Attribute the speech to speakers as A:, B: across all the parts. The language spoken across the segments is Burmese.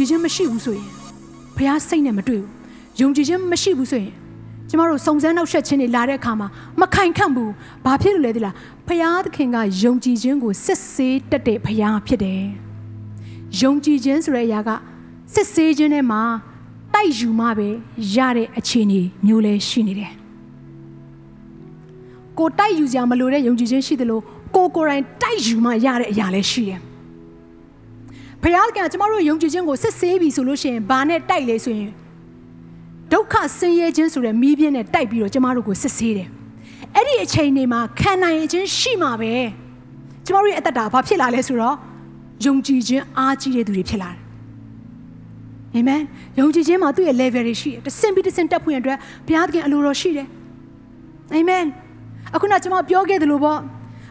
A: ကြည်ခြင်းမရှိဘူးဆိုရင်ဘုရားစိတ်နဲ့မတွေ့ဘူးယုံကြည်ခြင်းမရှိဘူးဆိုရင်ကျမတို့စုံစမ်းနှောက်ယှက်ခြင်းတွေလာတဲ့အခါမှာမခိုင်ခန့်ဘူးဘာဖြစ်လို့လဲဒီလားဘုရားသခင်ကယုံကြည်ခြင်းကိုစစ်ဆေးတတ်တဲ့ဘုရားဖြစ်တယ်ယုံကြည်ခြင်းဆိုတဲ့အရာကစစ်ဆေးခြင်းထဲမှာတိုက်ယူမှပဲရတဲ့အခြေအနေမျိုးလဲရှိနေတယ်ကိုတိုက်ယူစရာမလိုတဲ့ယုံကြည်ခြင်းရှိသလိုကိုကိုယ်တိုင်တိုက်ယူမှရတဲ့အရာလဲရှိတယ် ဖခင်ကကျမတို့ယုံကြည်ခြင်းကိုစစ်ဆေးပြီဆိုလို့ရှိရင်ဘာနဲ့တိုက်လဲဆိုရင်ဒုက္ခဆင်းရဲခြင်းဆိုတဲ့မီးပြင်းနဲ့တိုက်ပြီးတော့ကျမတို့ကိုစစ်ဆေးတယ်။အဲ့ဒီအချိန်တွေမှာခံနိုင်ခြင်းရှိမှာပဲ။ကျမတို့ရဲ့အသက်တာဘာဖြစ်လာလဲဆိုတော့ယုံကြည်ခြင်းအားကြီးတဲ့သူတွေဖြစ်လာတယ်။အာမင်။ယုံကြည်ခြင်းမှာသူ့ရဲ့ level တွေရှိတယ်။တစ်ဆင့်ပြီးတစ်ဆင့်တက်ဖို့ရန်အတွက်ဘုရားသခင်အလိုတော်ရှိတယ်။အာမင်။အခုနကျွန်မပြောခဲ့သလိုပေါ့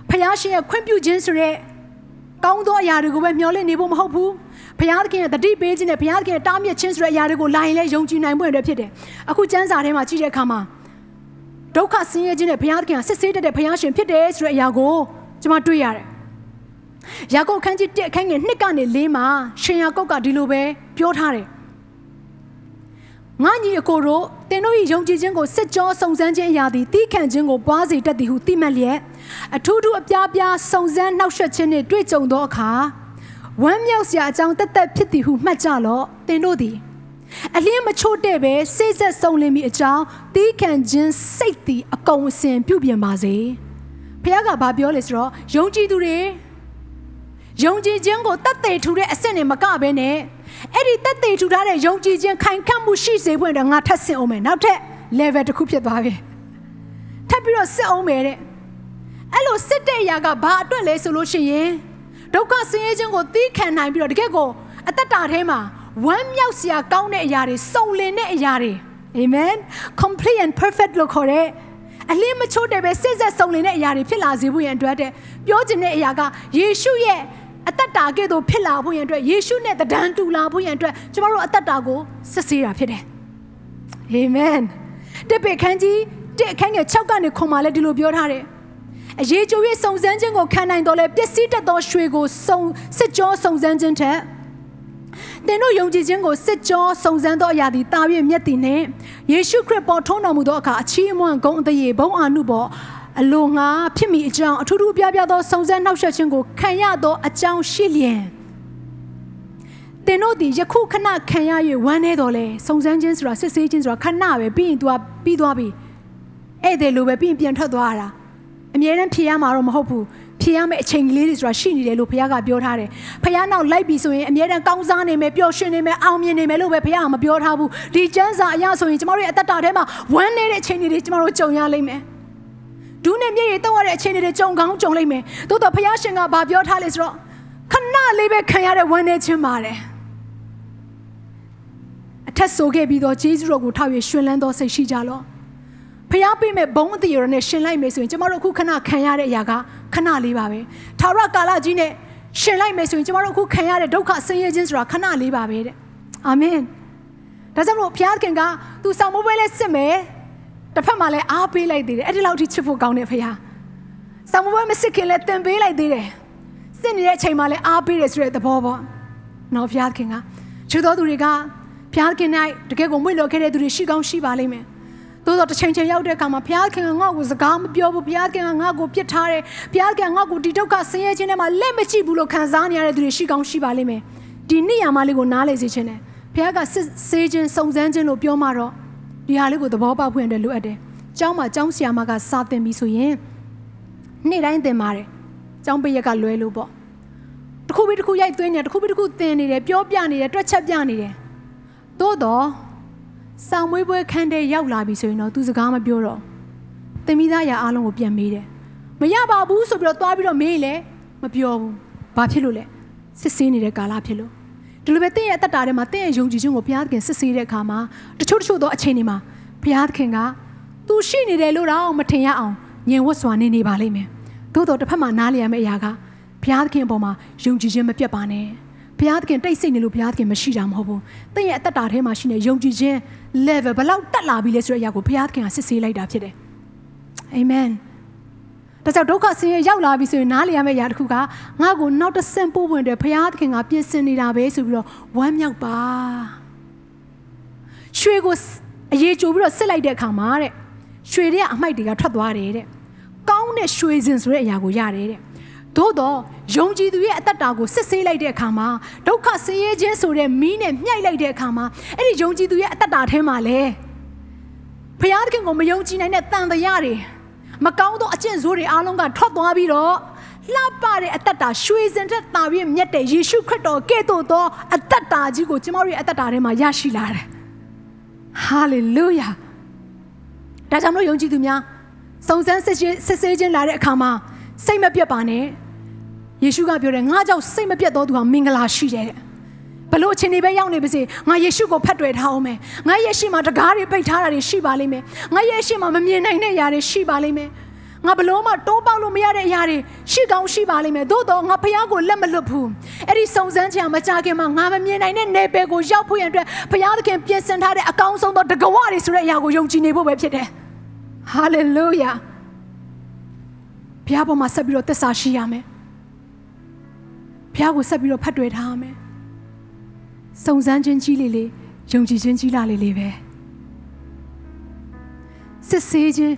A: ဖခင်ရှင်ရဲ့ခွင့်ပြုခြင်းဆိုတဲ့ ကောင်းသောအရာတွေကိုပဲမျှော်လင့်နေဖို့မဟုတ်ဘူးဘုရားသခင်ရဲ့တတိပေးခြင်းနဲ့ဘုရားသခင်ရဲ့တားမြစ်ခြင်းဆိုတဲ့အရာတွေကိုလာရင်လည်းယုံကြည်နိုင်ဖို့အတွက်ဖြစ်တယ်အခုကျမ်းစာထဲမှာကြည့်တဲ့အခါမှာဒုက္ခဆင်းရဲခြင်းနဲ့ဘုရားသခင်ကစစ်ဆေးတတ်တဲ့ဘုရားရှင်ဖြစ်တယ်ဆိုတဲ့အရာကိုကျွန်မတွေ့ရတယ်ယာကုပ်ခန်းကြီး1အခန်းငယ်2ကနေ4မှာရှင်ယာကုပ်ကဒီလိုပဲပြောထားတယ် ငါညီအကိုတို့တင်တို့၏ယုံကြည်ခြင်းကိုစစ်ကြောစုံစမ်းခြင်းအရာသည်တီးခံခြင်းကိုပွားစေတတ်သည်ဟုသိမှတ်လျက်အထူးထူးအပြားပြားစုံစမ်းနှောက်ယှက်ခြင်းနှင့်တွေ့ကြုံသောအခါဝမ်းမြောက်စရာအကြောင်းတက်တက်ဖြစ်သည်ဟုမှတ်ကြလော့တင်တို့သည်အလင်းမချို့တဲ့ပဲစိတ်ဆက်ဆုံးလင်းမိအကြောင်းတီးခံခြင်းစိတ်သည်အကုန်အစင်ပြုပြင်ပါစေဖခင်ကဘာပြောလဲဆိုတော့ယုံကြည်သူတွေယုံကြည်ခြင်းကိုတတ်သိထူတဲ့အဆင့်နဲ့မကဘဲနဲ့ အဲ့ဒီတက်သေးထူထားတဲ့ယုံကြည်ခြင်းခိုင်ခန့်မှုရှိစေဖို့အတွက်ငါထပ်ဆင့်အောင်မယ်နောက်ထပ် level တစ်ခုဖြစ်သွားပြီထပ်ပြီးတော့စစ်အောင်မယ်တဲ့အဲ့လိုစစ်တဲ့အရာကဘာအတွက်လဲဆိုလို့ရှိရင်ဒုက္ခဆင်းရဲခြင်းကိုသိခံနိုင်ပြီးတော့တကယ့်ကိုအသက်တာထဲမှာဝမ်းမြောက်စရာကောင်းတဲ့အရာတွေစုံလင်တဲ့အရာတွေ amen complete and perfect လို့ခေါ်တဲ့အလင်းမချို့တဲ့ပဲစိတ်ဆက်စုံလင်တဲ့အရာတွေဖြစ်လာစေဖို့ရန်အတွက်တဲ့ပြောချင်တဲ့အရာကယေရှုရဲ့ အသက်တာကဲ့သို့ဖြစ်လာဖို့ရန်အတွက်ယေရှုနဲ့တဒန်းတူလာဖို့ရန်အတွက်ကျမတို့အသက်တာကိုစစ်ဆေးတာဖြစ်တယ်။အာမင်။တပိခန်းကြီးတဲ့အခန်းငယ်6ကနေခွန်မာလဲဒီလိုပြောထားတယ်။အရေးကြို၍စုံစမ်းခြင်းကိုခံနိုင်တော်လဲပျက်စီးတတ်သောရွှေကိုစုံစစ်ကြောစုံစမ်းခြင်းထက်သင်တို့ယုံကြည်ခြင်းကိုစစ်ကြောစုံစမ်းသောအရာသည်တာ၍မြတ်သည်နှင့်ယေရှုခရစ်ပေါ်ထုံးတော်မူသောအခါအချီးအမွမ်းဂုဏ်အသရေဘုံအာနုပေါ် အလိုငါဖြစ်မိအကြောင်းအထူးထူးပြပြသောစုံစမ်းနှောက်ယှက်ခြင်းကိုခံရသောအကြောင်းရှိလျင်သင်တို့ဒီယခုခဏခံရ၍ဝမ်းနေတော်လဲစုံစမ်းခြင်းဆိုတာစစ်ဆေးခြင်းဆိုတာခဏပဲပြီးရင် तू ပြီးသွားပြီဧည့်သည်လိုပဲပြီးရင်ပြန်ထွက်သွားတာအမြဲတမ်းဖြေရမှာတော့မဟုတ်ဘူးဖြေရမယ့်အချိန်ကလေးတွေဆိုတာရှိနေတယ်လို့ဘုရားကပြောထားတယ်။ဘုရားနောက်လိုက်ပြီဆိုရင်အမြဲတမ်းကောင်းစားနေမယ်ပျော်ရွှင်နေမယ်အောင်မြင်နေမယ်လို့ပဲဘုရားကမပြောထားဘူး။ဒီကျမ်းစာအရဆိုရင်ကျမတို့ရဲ့အသက်တာထဲမှာဝမ်းနေတဲ့အချိန်တွေကျမတို့ကြုံရလိမ့်မယ်။ ဒူးနဲ့မျက်ရည်တောက်ရတဲ့အချိန်တွေကြုံကောင်းကြုံလိမ့်မယ်။သို့တော့ဘုရားရှင်ကဘာပြောထားလဲဆိုတော့ခဏလေးပဲခံရတဲ့ဝမ်းနေခြင်းပါတယ်။အထက်ဆိုခဲ့ပြီးတော့ဂျေဇုတော်ကိုထောက်၍ရှင်လန်းသောစိတ်ရှိကြလော့။ဖျားပေးမဲ့ဘုံအတည်ရနဲ့ရှင်လိုက်မယ်ဆိုရင်ကျမတို့အခုခဏခံရတဲ့အရာကခဏလေးပါပဲ။ထာဝရကာလကြီးနဲ့ရှင်လိုက်မယ်ဆိုရင်ကျမတို့အခုခံရတဲ့ဒုက္ခဆင်းရဲခြင်းဆိုတာခဏလေးပါပဲတဲ့။အာမင်။ဒါကြောင့်မို့ဘုရားခင်ကသူဆောင်မပွဲလဲစစ်မယ်။ တစ်ဖက်မှာလည်းအားပေးလိုက်သေးတယ်။အဲ့ဒီလောက်ထိချစ်ဖို့ကောင်းတယ်ဖခင်။ဆောင်မပွဲမစစ်ခင်လဲတင်ပေးလိုက်သေးတယ်။စစ်နေတဲ့အချိန်မှာလည်းအားပေးတယ်ဆိုတဲ့သဘောပေါ့။နော်ဘုရားခင်ကချစ်တော်သူတွေကဘုရားခင်၌တကယ်ကိုမွေ့လျော်ခဲ့တဲ့သူတွေရှိကောင်းရှိပါလိမ့်မယ်။သို့တော့တစ်ချိန်ချိန်ရောက်တဲ့အခါမှာဘုရားခင်ကငါ့ကိုစကားမပြောဘူးဘုရားခင်ကငါ့ကိုပြစ်ထားတယ်ဘုရားခင်ကငါ့ကိုဒီဒုက္ခဆင်းရဲခြင်းထဲမှာလက်မကြည့်ဘူးလို့ခံစားနေရတဲ့သူတွေရှိကောင်းရှိပါလိမ့်မယ်။ဒီနေ့ရမလေးကိုနားလေစေခြင်းနဲ့ဘုရားကစစ်ဆေးခြင်းစုံစမ်းခြင်းလို့ပြောမှတော့ ဒီဟာလေးကိုသဘောပေါက်ဖွင့်တယ်လိုအပ်တယ်။ကျောင်းမှာကျောင်းဆရာမကစာသင်ပြီဆိုရင်နေ့တိုင်းသင်ပါတယ်။ကျောင်းပိရက်ကလွဲလို့ပေါ့။တစ်ခုပြီးတစ်ခုရိုက်သွင်းနေတယ်တစ်ခုပြီးတစ်ခုသင်နေတယ်ပြောပြနေတယ်တွက်ချက်ပြနေတယ်။သို့တော့ဆောင်မွေးပွဲခန်းတဲ့ရောက်လာပြီဆိုရင်တော့သူစကားမပြောတော့သင်မိသားရာအားလုံးကိုပြန်မေးတယ်မရပါဘူးဆိုပြီးတော့သွားပြီးတော့မေးလေမပြောဘူးဘာဖြစ်လို့လဲစစ်ဆေးနေတဲ့ကာလဖြစ်လို့ ဒီလိုပဲတင့်ရဲ့အသက်တာထဲမှာတင့်ရဲ့ယုံကြည်ခြင်းကိုဘုရားသခင်စစ်ဆေးတဲ့အခါမှာတချို့တချို့သောအချိန်တွေမှာဘုရားသခင်ကသူရှိနေတယ်လို့တော့မထင်ရအောင်ညင်ဝတ်စွာနေနေပါလိမ့်မယ်သို့တော့တစ်ဖက်မှာနားလည်ရမယ့်အရာကဘုရားသခင်အပေါ်မှာယုံကြည်ခြင်းမပြတ်ပါနဲ့ဘုရားသခင်တိတ်ဆိတ်နေလို့ဘုရားသခင်မရှိတာမဟုတ်ဘူးတင့်ရဲ့အသက်တာထဲမှာရှိနေယုံကြည်ခြင်း level ဘယ်လောက်တက်လာပြီလဲဆိုတဲ့အရာကိုဘုရားသခင်ကစစ်ဆေးလိုက်တာဖြစ်တယ်အာမင် ဒါကြောင့်ဒုက္ခဆင်းရဲရောက်လာပြီဆိုရင်နားလည်ရမယ့်အရာတစ်ခုကငါ့ကိုနောက်တစ်ဆင့်ပို့ဝင်တယ်ဘုရားသခင်ကပြင်ဆင်နေတာပဲဆိုပြီးတော့ဝမ်းမြောက်ပါရွှေကိုအရေးကြိုပြီးတော့စစ်လိုက်တဲ့အခါမှာတဲ့ရွှေတွေကအမိုက်တွေကထွက်သွားတယ်တဲ့ကောင်းတဲ့ရွှေစင်ဆိုတဲ့အရာကိုရတယ်တဲ့သို့တော့ယုံကြည်သူရဲ့အသက်တာကိုစစ်ဆေးလိုက်တဲ့အခါမှာဒုက္ခဆင်းရဲခြင်းဆိုတဲ့မီးနဲ့မြှိုက်လိုက်တဲ့အခါမှာအဲ့ဒီယုံကြည်သူရဲ့အသက်တာထဲမှာလေဘုရားသခင်ကိုမယုံကြည်နိုင်တဲ့တန်တရားတွေ မကောင်းသောအကျင့်ဆိုးတွေအားလုံးကထွက်သွားပြီးတော့လှပတဲ့အသက်တာရွှေစင်တဲ့တာပြည့်မြတ်တဲ့ယေရှုခရစ်တော်ကဲ့သို့သောအသက်တာကြီးကိုကျမတို့ရဲ့အသက်တာထဲမှာရရှိလာတယ်။ဟာလေလုယာ။ဒါကြောင့်မလို့ယုံကြည်သူများစုံစမ်းစစ်ဆေးစစ်ဆေးခြင်းလာတဲ့အခါမှာစိတ်မပြတ်ပါနဲ့။ယေရှုကပြောတယ်ငါကြောင့်စိတ်မပြတ်သောသူဟာမင်္ဂလာရှိတယ်တဲ့။ ဘလို့အချိန်တွေပဲရောက်နေပါစေငါယေရှုကိုဖတ်တွေ့ထားအောင်မယ်ငါယေရှုမှာတကားတွေပိတ်ထားတာတွေရှိပါလိမ့်မယ်ငါယေရှုမှာမမြင်နိုင်တဲ့အရာတွေရှိပါလိမ့်မယ်ငါဘလို့မှတိုးပေါက်လို့မရတဲ့အရာတွေရှိကောင်းရှိပါလိမ့်မယ်သို့တော့ငါဖះကိုလက်မလွတ်ဘူးအဲ့ဒီစုံစမ်းခြင်းမကြခင်မှာငါမမြင်နိုင်တဲ့နယ်ပယ်ကိုရောက်ဖို့ရန်အတွက်ဖះသခင်ပြင်ဆင်ထားတဲ့အကောင်းဆုံးသောတကဝတွေဆိုတဲ့အရာကိုယုံကြည်နေဖို့ပဲဖြစ်တယ်ဟာလေလုယာဘုရားပေါ်မှာဆက်ပြီးတော့သစ္စာရှိရမယ်ဘုရားကိုဆက်ပြီးတော့ဖတ်တွေ့ထားရမယ် စုံစမ်းခြင်းကြီးလေးလေးယုံကြည်ခြင်းကြီးလာလေးလေးပဲစစ်ဆေးခြင်း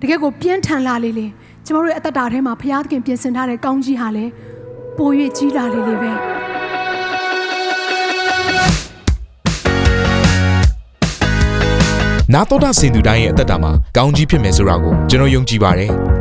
A: တကယ်ကိုပြင်းထန်လာလေးလေးကျမတို့ရဲ့အသက်တာထဲမှာဘုရားသခင်ပြင်ဆင်ထားတဲ့ကောင်းကြီးဟာလည်းပို၍ကြီးလာလေးလေးပဲ
B: နာတော်တာစင်သူတိုင်းရဲ့အသက်တာမှာကောင်းကြီးဖြစ်မယ်ဆိုတာကိုကျွန်တော်ယုံကြည်ပါတယ်။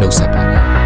B: နှုတ်ဆက်ပါတယ်